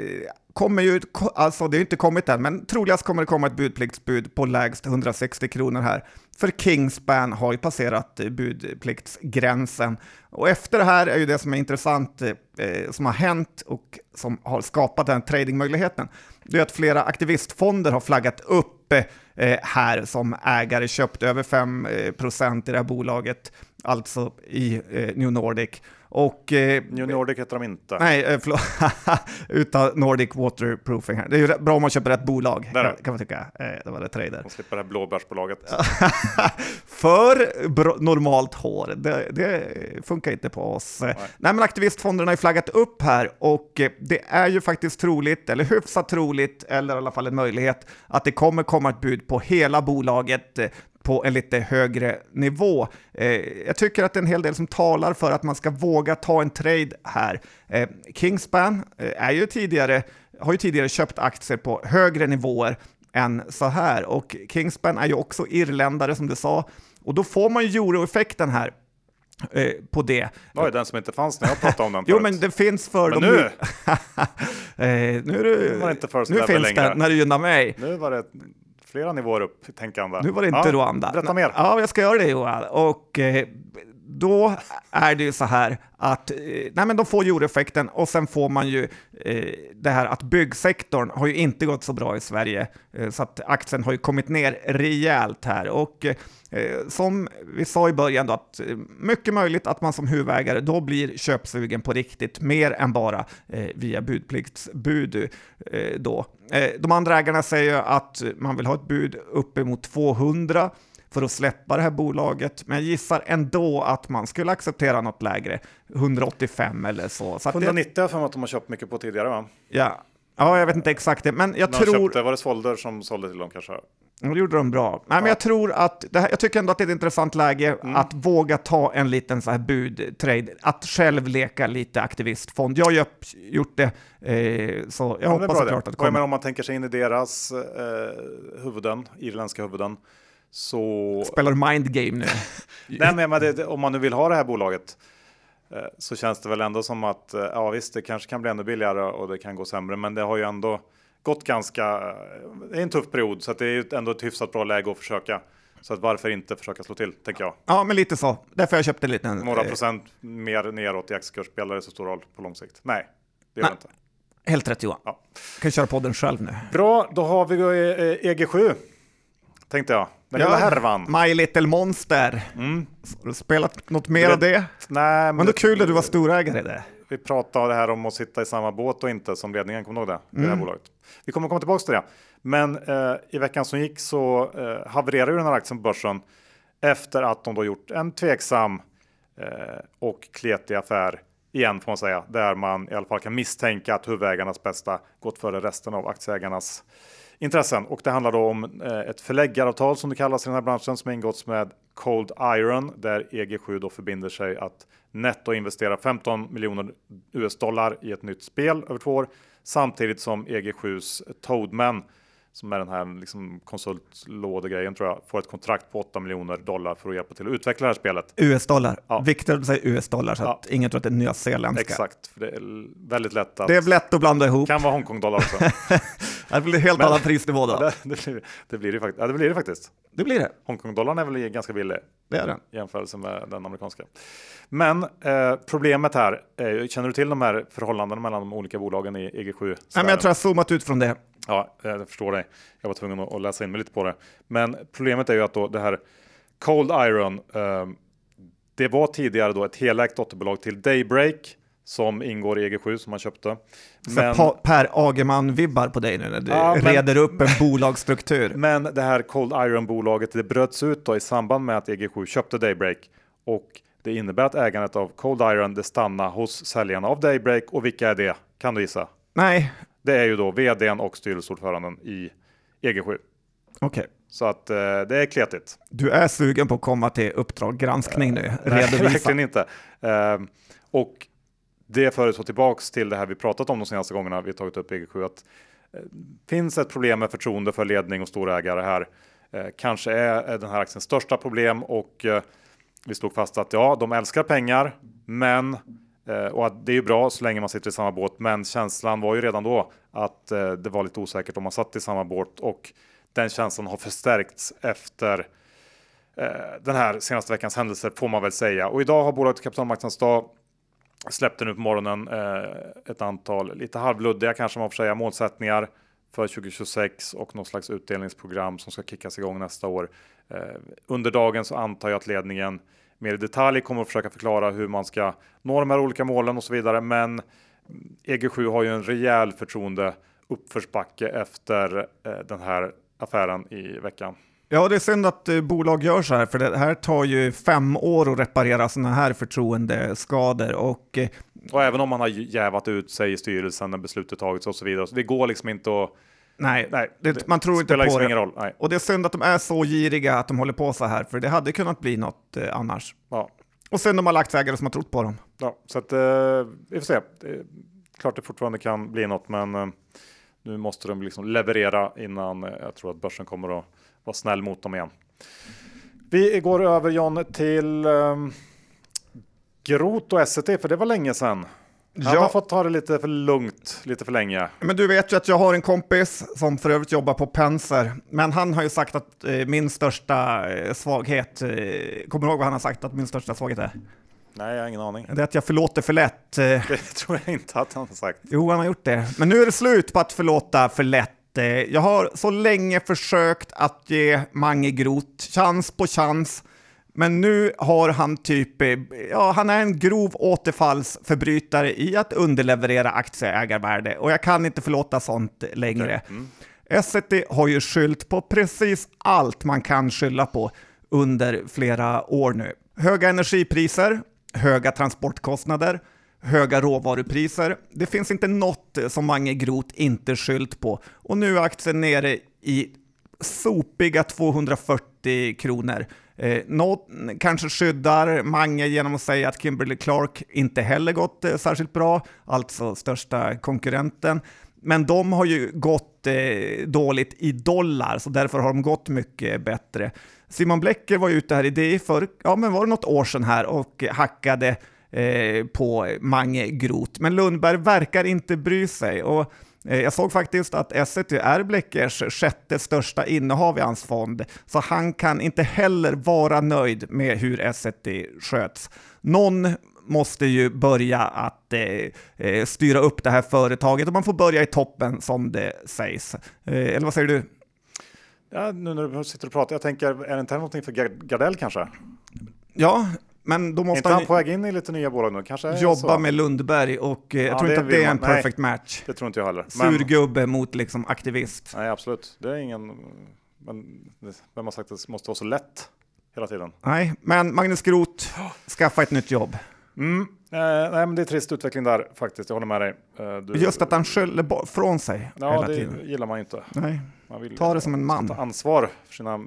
kommer ju, alltså det har inte kommit än, men troligast kommer det komma ett budpliktsbud på lägst 160 kronor här. För Kingspan har ju passerat eh, budpliktsgränsen. Och efter det här är ju det som är intressant, eh, som har hänt och som har skapat den tradingmöjligheten, det är att flera aktivistfonder har flaggat upp eh, här som ägare, köpt över 5 eh, procent i det här bolaget, alltså i eh, New Nordic. Och eh, New Nordic heter de inte. Nej, eh, förlåt. Utan Nordic Waterproofing här. Det är ju bra om man köper rätt bolag, kan, kan man tycka. Eh, det var det trader. De slipper det här blåbärsbolaget. För normalt hår, det, det funkar inte på oss. Nej. men aktivistfonderna har ju flaggat upp här och eh, det är ju faktiskt troligt, eller hyfsat troligt, eller i alla fall en möjlighet, att det kommer komma ett bud på hela bolaget eh, på en lite högre nivå. Eh, jag tycker att det är en hel del som talar för att man ska våga ta en trade här. Eh, Kingspan eh, är ju tidigare, har ju tidigare köpt aktier på högre nivåer än så här. Och Kingspan är ju också irländare som du sa. Och då får man ju euroeffekten här eh, på det. Oj, den som inte fanns när jag pratade om den Jo, men det finns för Men dem nu? eh, nu är du, var det inte first nu finns längre. det när du gynnar mig. Nu var det flera nivåer upp tänkande. Nu var det inte ja, Rwanda. Berätta mer. Ja, jag ska göra det Johan. Och eh, då är det ju så här att eh, nej, men de får euroeffekten och sen får man ju eh, det här att byggsektorn har ju inte gått så bra i Sverige eh, så att aktien har ju kommit ner rejält här och eh, som vi sa i början då att eh, mycket möjligt att man som huvudägare då blir köpsugen på riktigt mer än bara eh, via budpliktsbud eh, då. Eh, de andra ägarna säger ju att man vill ha ett bud uppemot 200 för att släppa det här bolaget, men jag gissar ändå att man skulle acceptera något lägre, 185 eller så. så att det, 190 har jag för mig att de har köpt mycket på tidigare va? ja, ja, jag vet inte exakt det, men jag de tror... köpte, var det Svolder som sålde till dem kanske? Det gjorde de bra. Nej, men Ja. jag tror att här, jag tycker ändå att det är ett intressant läge Mm. att våga ta en liten så här budtrade, att själv leka lite aktivistfond. Jag har gjort det, eh, så jag Ja, men hoppas såklart att det kommer. menar, om man tänker sig in i deras eh, huvuden, irländska huvuden, så... Spelar du mind game nu? Nej, men, men det, om man nu vill ha det här bolaget eh, så känns det väl ändå som att eh, ja visst, det kanske kan bli ännu billigare och det kan gå sämre, men det har ju ändå gått ganska. eh, Det är en tuff period så att det är ju ändå ett hyfsat bra läge att försöka. Så att varför inte försöka slå till, tänker jag. Ja, men lite så. Därför jag köpt en liten... Några procent mer neråt i aktiekurs spelar det så stor roll på lång sikt? Nej, det gör det inte. Helt rätt Johan. Ja. kan köra podden själv nu. Bra, då har vi eh, EG7. Tänkte jag. Den lilla härvan. My Little Monster. Mm. Har du spelat något mer av det? Nej, men Men det- kul att du var storägare i det. Vi pratade det här om att sitta i samma båt och inte som ledningen, kommer du ihåg det? Mm. det här bolaget. Vi kommer komma tillbaka till det. Men eh, i veckan som gick så eh, havererade ju den här aktien på börsen efter att de då gjort en tveksam eh, och kletig affär igen får man säga, där man i alla fall kan misstänka att huvudägarnas bästa gått före resten av aktieägarnas intressen. Och det handlar då om eh, ett förläggaravtal som det kallas i den här branschen som ingåtts med Cold Iron där EG7 då förbinder sig att netto investera 15 miljoner US-dollar i ett nytt spel över två år samtidigt som EG7s Toadman som är den här liksom konsultlådegrejen tror jag, får ett kontrakt på 8 miljoner dollar för att hjälpa till att utveckla det här spelet. US-dollar. Ja. Viktigt att säga US-dollar så att ingen tror att det är nyzeeländska. Exakt, för det är väldigt lätt att... Det är lätt att blanda ihop. kan vara Hongkong-dollar också. Det blir helt Men- annan prisnivå då. det, det, blir, det, blir det, faktiskt. Ja, det blir det faktiskt. Det blir det. Hongkong-dollarn är väl ganska billig Det är den. i jämförelse med den amerikanska. Men eh, problemet här, är, ju- känner du till de här förhållandena mellan de olika bolagen i EG7? Nej, men jag tror jag har zoomat ut från det. Ja, jag förstår dig. Jag var tvungen att läsa in mig lite på det. Men problemet är ju att då det här Cold Iron, eh, det var tidigare då ett helägt dotterbolag till Daybreak som ingår i EG7 som man köpte. Men, per Agerman-vibbar på dig nu när du Ja, men- reder upp en bolagsstruktur. Men det här Cold Iron-bolaget det bröts ut då i samband med att EG7 köpte Daybreak och det innebär att ägandet av Cold Iron det stannar hos säljarna av Daybreak och vilka är det? Kan du gissa? Nej, Det är ju då vdn och styrelseordföranden i EG7. okej. Så att eh, det är kletigt. Du är sugen på att komma till Uppdrag granskning nu, Nej, redovisa. verkligen inte. Eh, och det för så tillbaks till det här vi pratat om de senaste gångerna vi tagit upp EG7 att eh, finns ett problem med förtroende för ledning och storägare här. Eh, kanske är, den här aktiens största problem och eh, vi slog fast att ja, de älskar pengar, men eh, Eh, och att det är ju bra så länge man sitter i samma båt. Men känslan var ju redan då att eh, det var lite osäkert om man satt i samma båt och den känslan har förstärkts efter eh, den här senaste veckans händelser får man väl säga. Och idag har bolaget kapitalmarknadsdag släppte nu på morgonen ett antal lite halvluddiga kanske man får säga målsättningar för 2026 och något slags utdelningsprogram som ska kickas igång nästa år. Under dagen så antar jag att ledningen mer i detalj kommer att försöka förklara hur man ska nå de här olika målen och så vidare. Men EG7 har ju en rejäl förtroende uppförsbacke efter eh, den här affären i veckan. Ja, det är synd att eh, bolag gör så här, för det här tar ju fem år att reparera sådana här förtroendeskador och eh, Och även om man har jävat ut sig i styrelsen när beslutet tagits och så vidare. Så det går liksom inte att... nej, Nej, det, man tror inte på liksom det. ingen roll. Nej. Och det är synd att de är så giriga att de håller på så här, för det hade kunnat bli något eh, annars. Ja, Och synd de har aktieägare som har trott på dem. ja, så att eh, vi får se. Det är klart det fortfarande kan bli något, men eh, nu måste de liksom leverera innan eh, jag tror att börsen kommer att vara snäll mot dem igen. Vi går över John till eh, Grot och SCT, för det var länge sedan. Han Ja. har fått ta det lite för lugnt, lite för länge. Men du vet ju att jag har en kompis som för övrigt jobbar på Penser, men han har ju sagt att eh, min största eh, svaghet, eh, kommer du ihåg vad han har sagt att min största svaghet är? Nej, jag har ingen aning. Det är att jag förlåter för lätt. Eh, Det tror jag inte att han har sagt. Jo, han har gjort det. Men nu är det slut på att förlåta för lätt. Eh, Jag har så länge försökt att ge Mange Groth chans på chans. Men nu har han typ, eh, ja han är en grov återfallsförbrytare i att underleverera aktieägarvärde och jag kan inte förlåta sånt längre. Essity har ju skyllt på precis allt man kan skylla på under flera år nu. Höga energipriser, höga transportkostnader, höga råvarupriser. Det finns inte något som Mange Groth inte skyllt på. Och nu är aktien nere i sopiga 240 kronor. Eh, något kanske skyddar Mange genom att säga att Kimberly Clark inte heller gått eh, särskilt bra, alltså största konkurrenten. Men de har ju gått eh, dåligt i dollar, så därför har de gått mycket bättre. Simon Blecker var ju ute här i DI för, ja men var det något år sedan här och hackade eh, på Mange Groth. Men Lundberg verkar inte bry sig. Och jag såg faktiskt att Essity är Bleckers sjätte största innehav i hans fond, så han kan inte heller vara nöjd med hur Essity sköts. Någon måste ju börja att eh, eh, styra upp det här företaget och man får börja i toppen som det sägs. Eh, eller vad säger du? Ja, nu när du sitter och pratar, jag tänker, är det inte här någonting för Gard- Gardell kanske? Ja, men då måste inte han han på väg in i lite nya bolag nu? Kanske jobba så. med Lundberg och eh, jag Ja, tror det inte att det är en man- nej. perfect match. Det tror inte jag heller. Men, Surgubbe mot liksom aktivist. nej, absolut. Det är ingen... Men det- vem har sagt att det måste vara så lätt hela tiden? Nej, men Magnus Groth, skaffa ett nytt jobb. Mm. Eh, nej, men det är trist utveckling där faktiskt. Jag håller med dig. Eh, du, Just att han skyller från sig Ja, hela det tiden. gillar man inte. Nej. Man vill Ta det som en man. ta ansvar för sina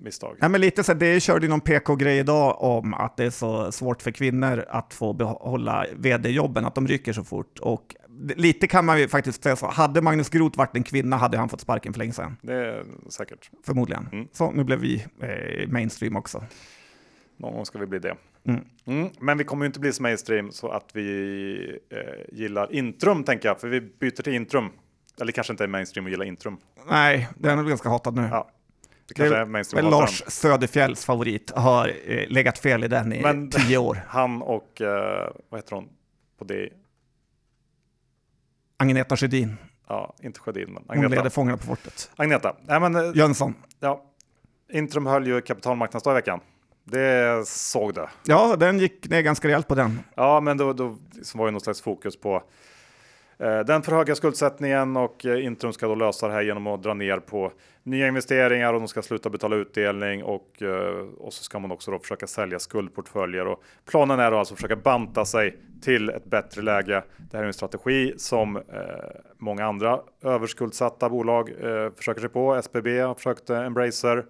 misstag. Ja, men lite så det körde någon PK-grej idag om att det är så svårt för kvinnor att få behålla vd-jobben, att de rycker så fort. Och lite kan man ju faktiskt säga så, hade Magnus Groth varit en kvinna hade han fått sparken för länge sedan, Det är säkert. förmodligen. Mm. Så nu blev vi eh, mainstream också. Någon gång ska vi bli det. Mm. Mm, men vi kommer ju inte bli så mainstream så att vi eh, gillar Intrum tänker jag, för vi byter till Intrum. Eller kanske inte är mainstream att gilla Intrum. Nej, den är väl ganska hatad nu. Ja, det kanske är, hata Lars Söderfjälls favorit, har eh, legat fel i den i Men- tio år. Han och, eh, vad heter hon på det? Agneta Sjödin, Ja, inte Sjödin, men hon leder Agneta. Fångarna på fortet. Agneta. Nej, men, eh, Jönsson, ja, Intrum höll ju kapitalmarknadsdag i veckan. Det såg det. Ja, den gick ner ganska rejält på den. Ja, men då, då var ju något slags fokus på Eh, den för höga skuldsättningen och eh, Intrum ska då lösa det här genom att dra ner på nya investeringar och de ska sluta betala utdelning och, eh, och så ska man också då försöka sälja skuldportföljer och planen är då alltså att försöka banta sig till ett bättre läge. Det här är en strategi som eh, många andra överskuldsatta bolag eh, försöker sig på. SBB har försökt eh, Embracer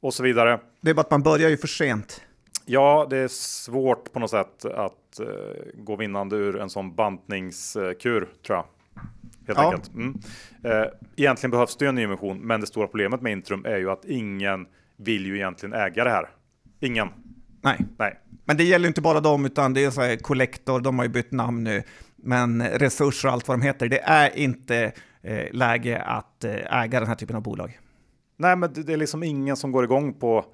och så vidare. Det är bara att man börjar ju för sent. Ja, det är svårt på något sätt att uh, gå vinnande ur en sån bantningskur tror jag. Helt ja. enkelt. Mm. Uh, egentligen behövs det ju en nyemission, men det stora problemet med Intrum är ju att ingen vill ju egentligen äga det här. Ingen. Nej. Nej. Men det gäller inte bara dem, utan det är så här Collector, de har ju bytt namn nu, men resurser och allt vad de heter, det är inte eh, läge att eh, äga den här typen av bolag. Nej, men det är liksom ingen som går igång på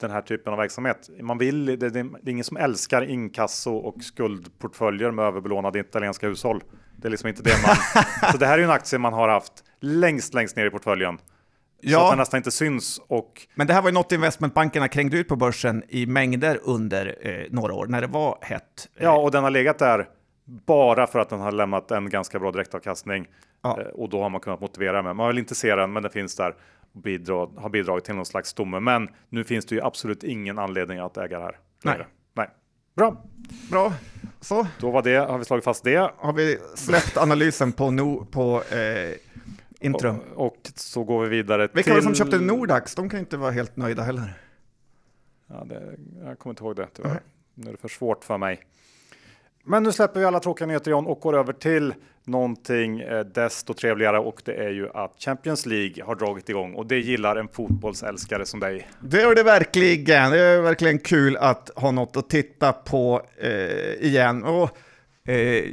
den här typen av verksamhet. Man vill, det, det, det är ingen som älskar inkasso och skuldportföljer med överbelånade italienska hushåll. Det är liksom inte det man... så det här är ju en aktie man har haft längst, längst ner i portföljen. Ja. Så att den nästan inte syns. Och... Men det här var ju något investmentbankerna krängde ut på börsen i mängder under eh, några år när det var hett. Ja, och den har legat där bara för att den har lämnat en ganska bra direktavkastning. Ja. Eh, och då har man kunnat motivera med. Man vill inte se den, men den finns där bidra, har bidragit till någon slags stomme. Men nu finns det ju absolut ingen anledning att äga det här. Nej. Nej. Bra. Bra. Så. Då var det, har vi slagit fast det. Har vi släppt analysen på, no, på eh, Intrum. Och, och, så går vi vidare Vilka till... Vilka var det som köpte Nordax? De kan inte vara helt nöjda heller. Ja, det, jag kommer inte ihåg det tyvärr. Mm. Nu är det för svårt för mig. Men nu släpper vi alla tråkiga nyheter John och går över till någonting eh, desto trevligare och det är ju att Champions League har dragit igång och det gillar en fotbollsälskare som dig. Det är det verkligen. Det är verkligen kul att ha något att titta på eh, igen. Och, eh,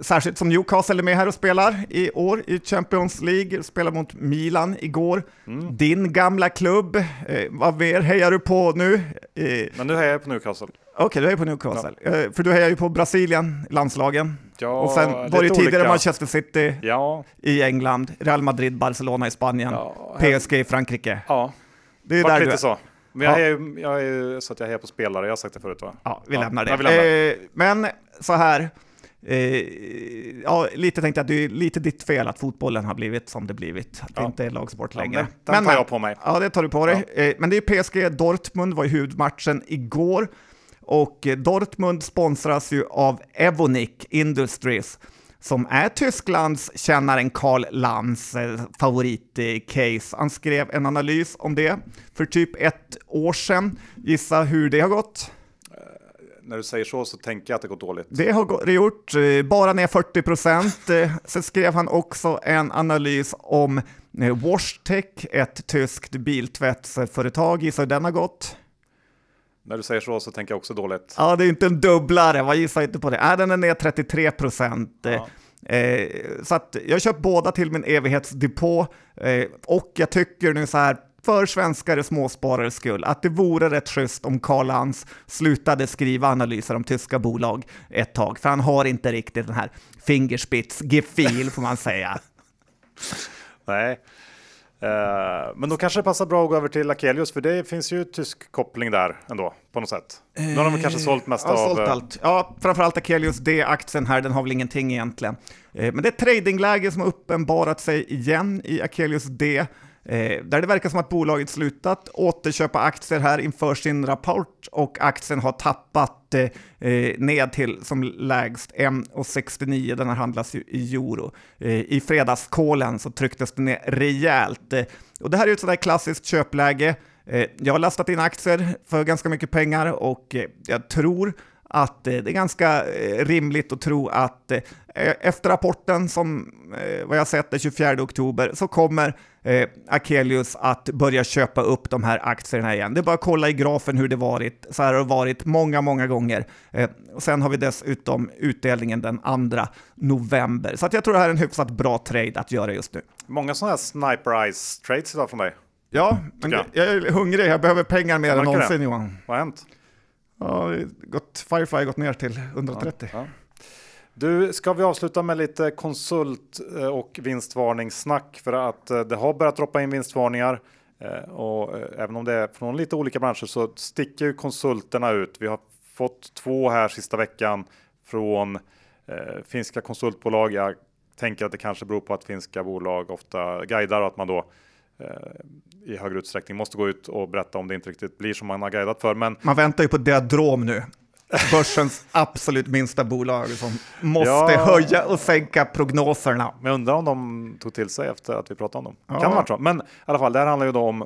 särskilt som Newcastle är med här och spelar i år i Champions League, spelar mot Milan igår. Mm. Din gamla klubb, eh, vad mer hejar du på nu? Eh, Men nu hejar jag på Newcastle. Okej, okay, du hejar på Newcastle. Ja. Eh, för du hejar ju på Brasilien, landslagen. Ja, och sen var det ju tidigare olika. Manchester City ja. i England, Real Madrid, Barcelona i Spanien, PSG i Frankrike. Ja, det är där lite du är. så. Men jag, ja. hejar, jag är så att jag hejar på spelare, jag har sagt det förut va? Ja, vi lämnar det. Vi lämnar. Eh, men så här, eh, ja, lite tänkte jag, det är lite ditt fel att fotbollen har blivit som det blivit. Att det inte är lagsport längre. Ja, men, den tar jag på mig. Ja, det tar du på dig. Eh, men det är PSG Dortmund var i huvudmatchen igår. Och Dortmund sponsras ju av Evonik Industries som är Tysklands kännaren Karl Lanz eh, favoritcase. Han skrev en analys om det för typ ett år sedan. Gissa hur det har gått? Uh, när du säger så så tänker jag att det gått dåligt. Det har det gjort, eh, bara ner 40 procent. Sen skrev han också en analys om Washtec, ett tyskt biltvättsföretag. Gissa hur den har gått? När du säger så så tänker jag också dåligt. Ja, det är inte en dubblare, vad gissar inte på det? Äh, den är ner 33 procent. Ja. Eh, så att jag köpt båda till min evighetsdepå eh, och jag tycker nu så här för svenskare småsparares skull, att det vore rätt schysst om Karl Lans slutade skriva analyser om tyska bolag ett tag, för han har inte riktigt den här fingerspitz-gefil får man säga. Nej, men då kanske det passar bra att gå över till Akelius, för det finns ju tysk koppling där ändå på något sätt. Nu har de kanske sålt mest ja, av... Sålt eh, allt. Ja, framförallt Akelius D-aktien här, den har väl ingenting egentligen. Men det är tradingläge som har uppenbarat sig igen i Akelius D. Eh, där det verkar som att bolaget slutat återköpa aktier här inför sin rapport och aktien har tappat eh, eh ned till som lägst 1,69. Den här handlas ju i euro. Eh, I fredagskålen så trycktes den ner rejält. Eh, och det här är ju ett sådär klassiskt köpläge. Eh, jag har lastat in aktier för ganska mycket pengar och eh, jag tror att det är ganska rimligt att tro att efter rapporten som vad jag sett den 24 oktober så kommer eh, Akelius att börja köpa upp de här aktierna igen. Det är bara att kolla i grafen hur det varit. Så här har det varit många, många gånger. Eh, och sen har vi dessutom utdelningen den 2 november. Så att jag tror det här är en hyfsat bra trade att göra just nu. Många sådana här sniper eyes trades idag från dig. Ja, jag. jag är hungrig. Jag behöver pengar mer än någonsin det. Johan. Vad har hänt? Ja, gått, Firefly har gått ner till 130. Ja, ja. Du, ska vi avsluta med lite konsult eh, och vinstvarningssnack för att eh, det har börjat droppa in vinstvarningar. Eh, och även om det är från lite olika branscher så sticker ju konsulterna ut. Vi har fått två här sista veckan från eh, finska konsultbolag. Jag tänker att det kanske beror på att finska bolag ofta guidar och att man då eh, i högre utsträckning måste gå ut och berätta om det inte riktigt blir som man har guidat för. Men Man väntar ju på Diadrom nu. Börsens absolut minsta bolag som måste Ja. höja och sänka prognoserna. Men jag undrar om de tog till sig efter att vi pratade om dem. Ja. Kan vara så. Men i alla fall, det här handlar ju då om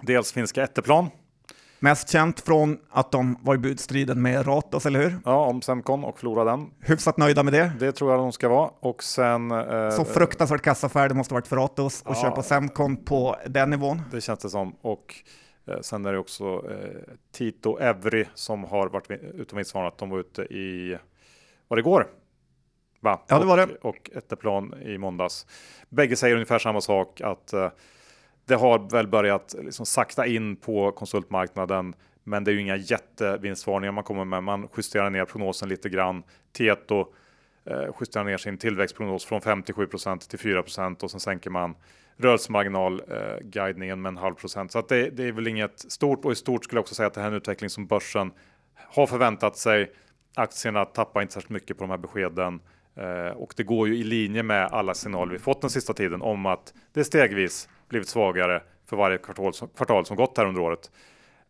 dels finska Etteplan, Mest känt från att de var i budstriden med Ratos, eller hur? ja, om Semcon och förlora den. Hyfsat nöjda med det. Det tror jag de ska vara. Och sen... Eh, Så fruktansvärt kassaffär det måste varit för Ratos att Ja. köpa Semcon på den nivån. Det känns det som. Och eh, sen är det också eh, Tito Evry som har varit vinstvarnat. De var ute i, var det igår? Va? Ja, det var det. Och, och Etteplan i måndags. Bägge säger ungefär samma sak att eh, det har väl börjat liksom sakta in på konsultmarknaden. Men det är ju inga jättevinstvarningar man kommer med. Man justerar ner prognosen lite grann. Tieto eh, justerar ner sin tillväxtprognos från 57% till 4% och sen sänker man rörelsemarginal eh, guidningen med en halv procent. Så att det, det är väl inget stort och i stort skulle jag också säga att det här är en utveckling som börsen har förväntat sig. Aktierna tappar inte särskilt mycket på de här beskeden eh, och det går ju i linje med alla signaler vi fått den sista tiden om att det stegvis blivit svagare för varje kvartal som, kvartal som gått här under året.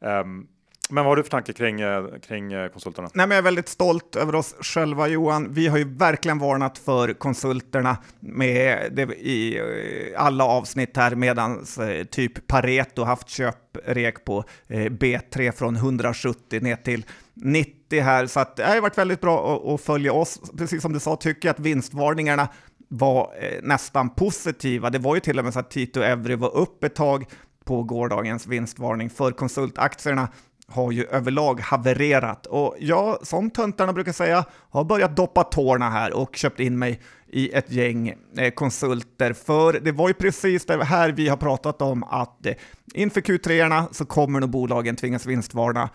Um, men vad har du för tanke kring, eh, kring eh, konsulterna? Nej, men jag är väldigt stolt över oss själva Johan. Vi har ju verkligen varnat för konsulterna med det i eh, alla avsnitt här medan typ Pareto haft köprek på B3 från 170 ner till 90 här. Så att det har varit väldigt bra att, att följa oss. Precis som du sa tycker jag att vinstvarningarna var eh, nästan positiva. Det var ju till och med så att Tito Evry var upp ett tag på gårdagens vinstvarning för konsultaktierna har ju överlag havererat och jag, som töntarna brukar säga, har börjat doppa tårna här och köpt in mig i ett gäng eh, konsulter. För det var ju precis det här vi har pratat om att eh, inför Q3 så kommer nog bolagen tvingas vinstvarna.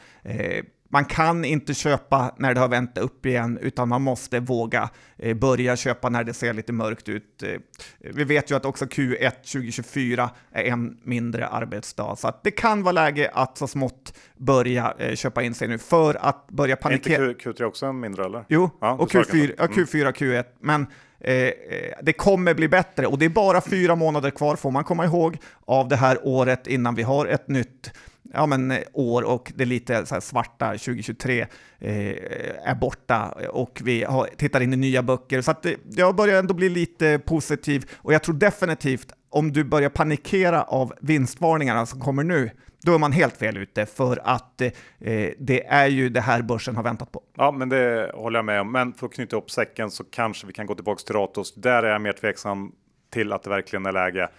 Man kan inte köpa när det har vänt upp igen, utan man måste våga eh, börja köpa när det ser lite mörkt ut. Eh, vi vet ju att också Q1 2024 är en mindre arbetsdag, så att det kan vara läge att så smått börja eh, köpa in sig nu för att börja Är inte panikera. Q, Q3 också en mindre eller? Jo, Ja, och du sa Q4, ja, kanske. Q4, Q1, men eh, det kommer bli bättre och det är bara fyra månader kvar får man komma ihåg av det här året innan vi har ett nytt ja, men, eh, år och det lite så här svarta 2023 eh, är borta och vi har, tittar in i nya böcker. Så att eh, jag börjar ändå bli lite positiv och jag tror definitivt om du börjar panikera av vinstvarningarna som kommer nu, då är man helt fel ute för att eh, det är ju det här börsen har väntat på. Ja, men det håller jag med om. Men för att knyta upp säcken så kanske vi kan gå tillbaka till Ratos. Där är jag mer tveksam till att det verkligen är läge.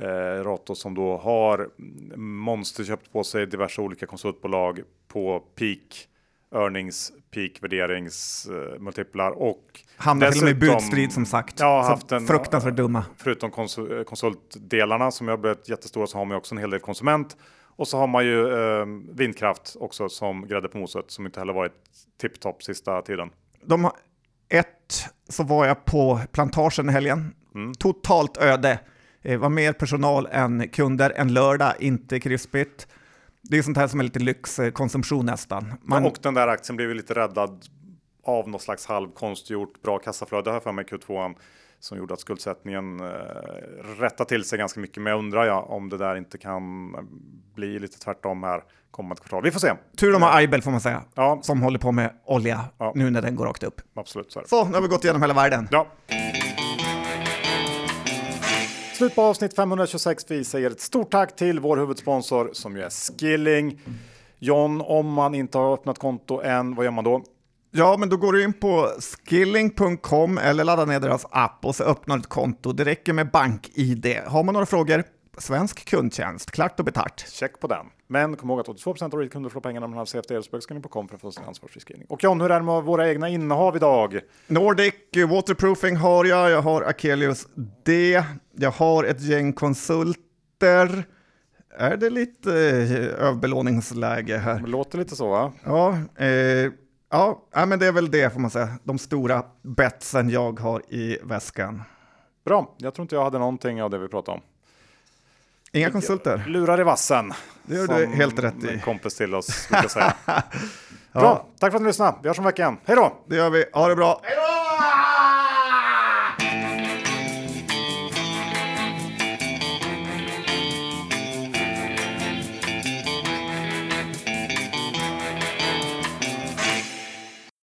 Eh, Ratos som då har monster köpt på sig diverse olika konsultbolag på peak earnings, peak värderings, eh, multiplar och Hamnar till och med i budstrid som sagt. Ja, haft en, fruktansvärt dumma. Förutom konsul- konsultdelarna som har blivit jättestora så har man ju också en hel del konsument. Och så har man ju eh, vindkraft också som grädde på moset som inte heller varit tipptopp sista tiden. De har, ett, så var jag på plantagen i helgen. Mm. Totalt öde. Det var mer personal än kunder. En lördag, inte krispigt. Det är sånt här som är lite lyxkonsumtion nästan. Man, Och den där aktien blev lite räddad av något slags halvkonstgjort bra kassaflöde här för mig Q2 som gjorde att skuldsättningen eh, rättade till sig ganska mycket. Men jag undrar ja, om det där inte kan bli lite tvärtom här kommande kvartal. Vi får se. tur de har Aibel får man säga, Ja, som håller på med olja Ja. nu när den går rakt upp. absolut så. Så, nu har vi gått igenom hela världen. Ja. Slut på avsnitt 526. Vi säger ett stort tack till vår huvudsponsor som ju är Skilling. John, om man inte har öppnat konto än, vad gör man då? Ja, men då går du in på skilling.com eller laddar ner deras app och så öppnar du ett konto. Det räcker med BankID. Har man några frågor? Svensk kundtjänst, klart och betart. Check på den. Men kom ihåg att 82 av kunder får pengarna man har CFD-spökskrivning.com för att få sin ansvarsfri skrivning. Och John, hur är det med våra egna innehav idag? Nordic Waterproofing har jag, jag har Akelius D, jag har ett gäng konsulter. Är det lite eh, överbelåningsläge här? Det låter lite så, va? Ja, eh, ja, ja, men det är väl det får man säga. De stora betsen jag har i väskan. Bra. Jag tror inte jag hade någonting av det vi pratade om. Inga konsulter. Lurar i vassen. Det gör du helt rätt i. En kompis till oss brukar säga. Bra, tack för att ni lyssnade. Vi hörs om veckan. Hej då! Det gör vi. Ha det bra. Hej då!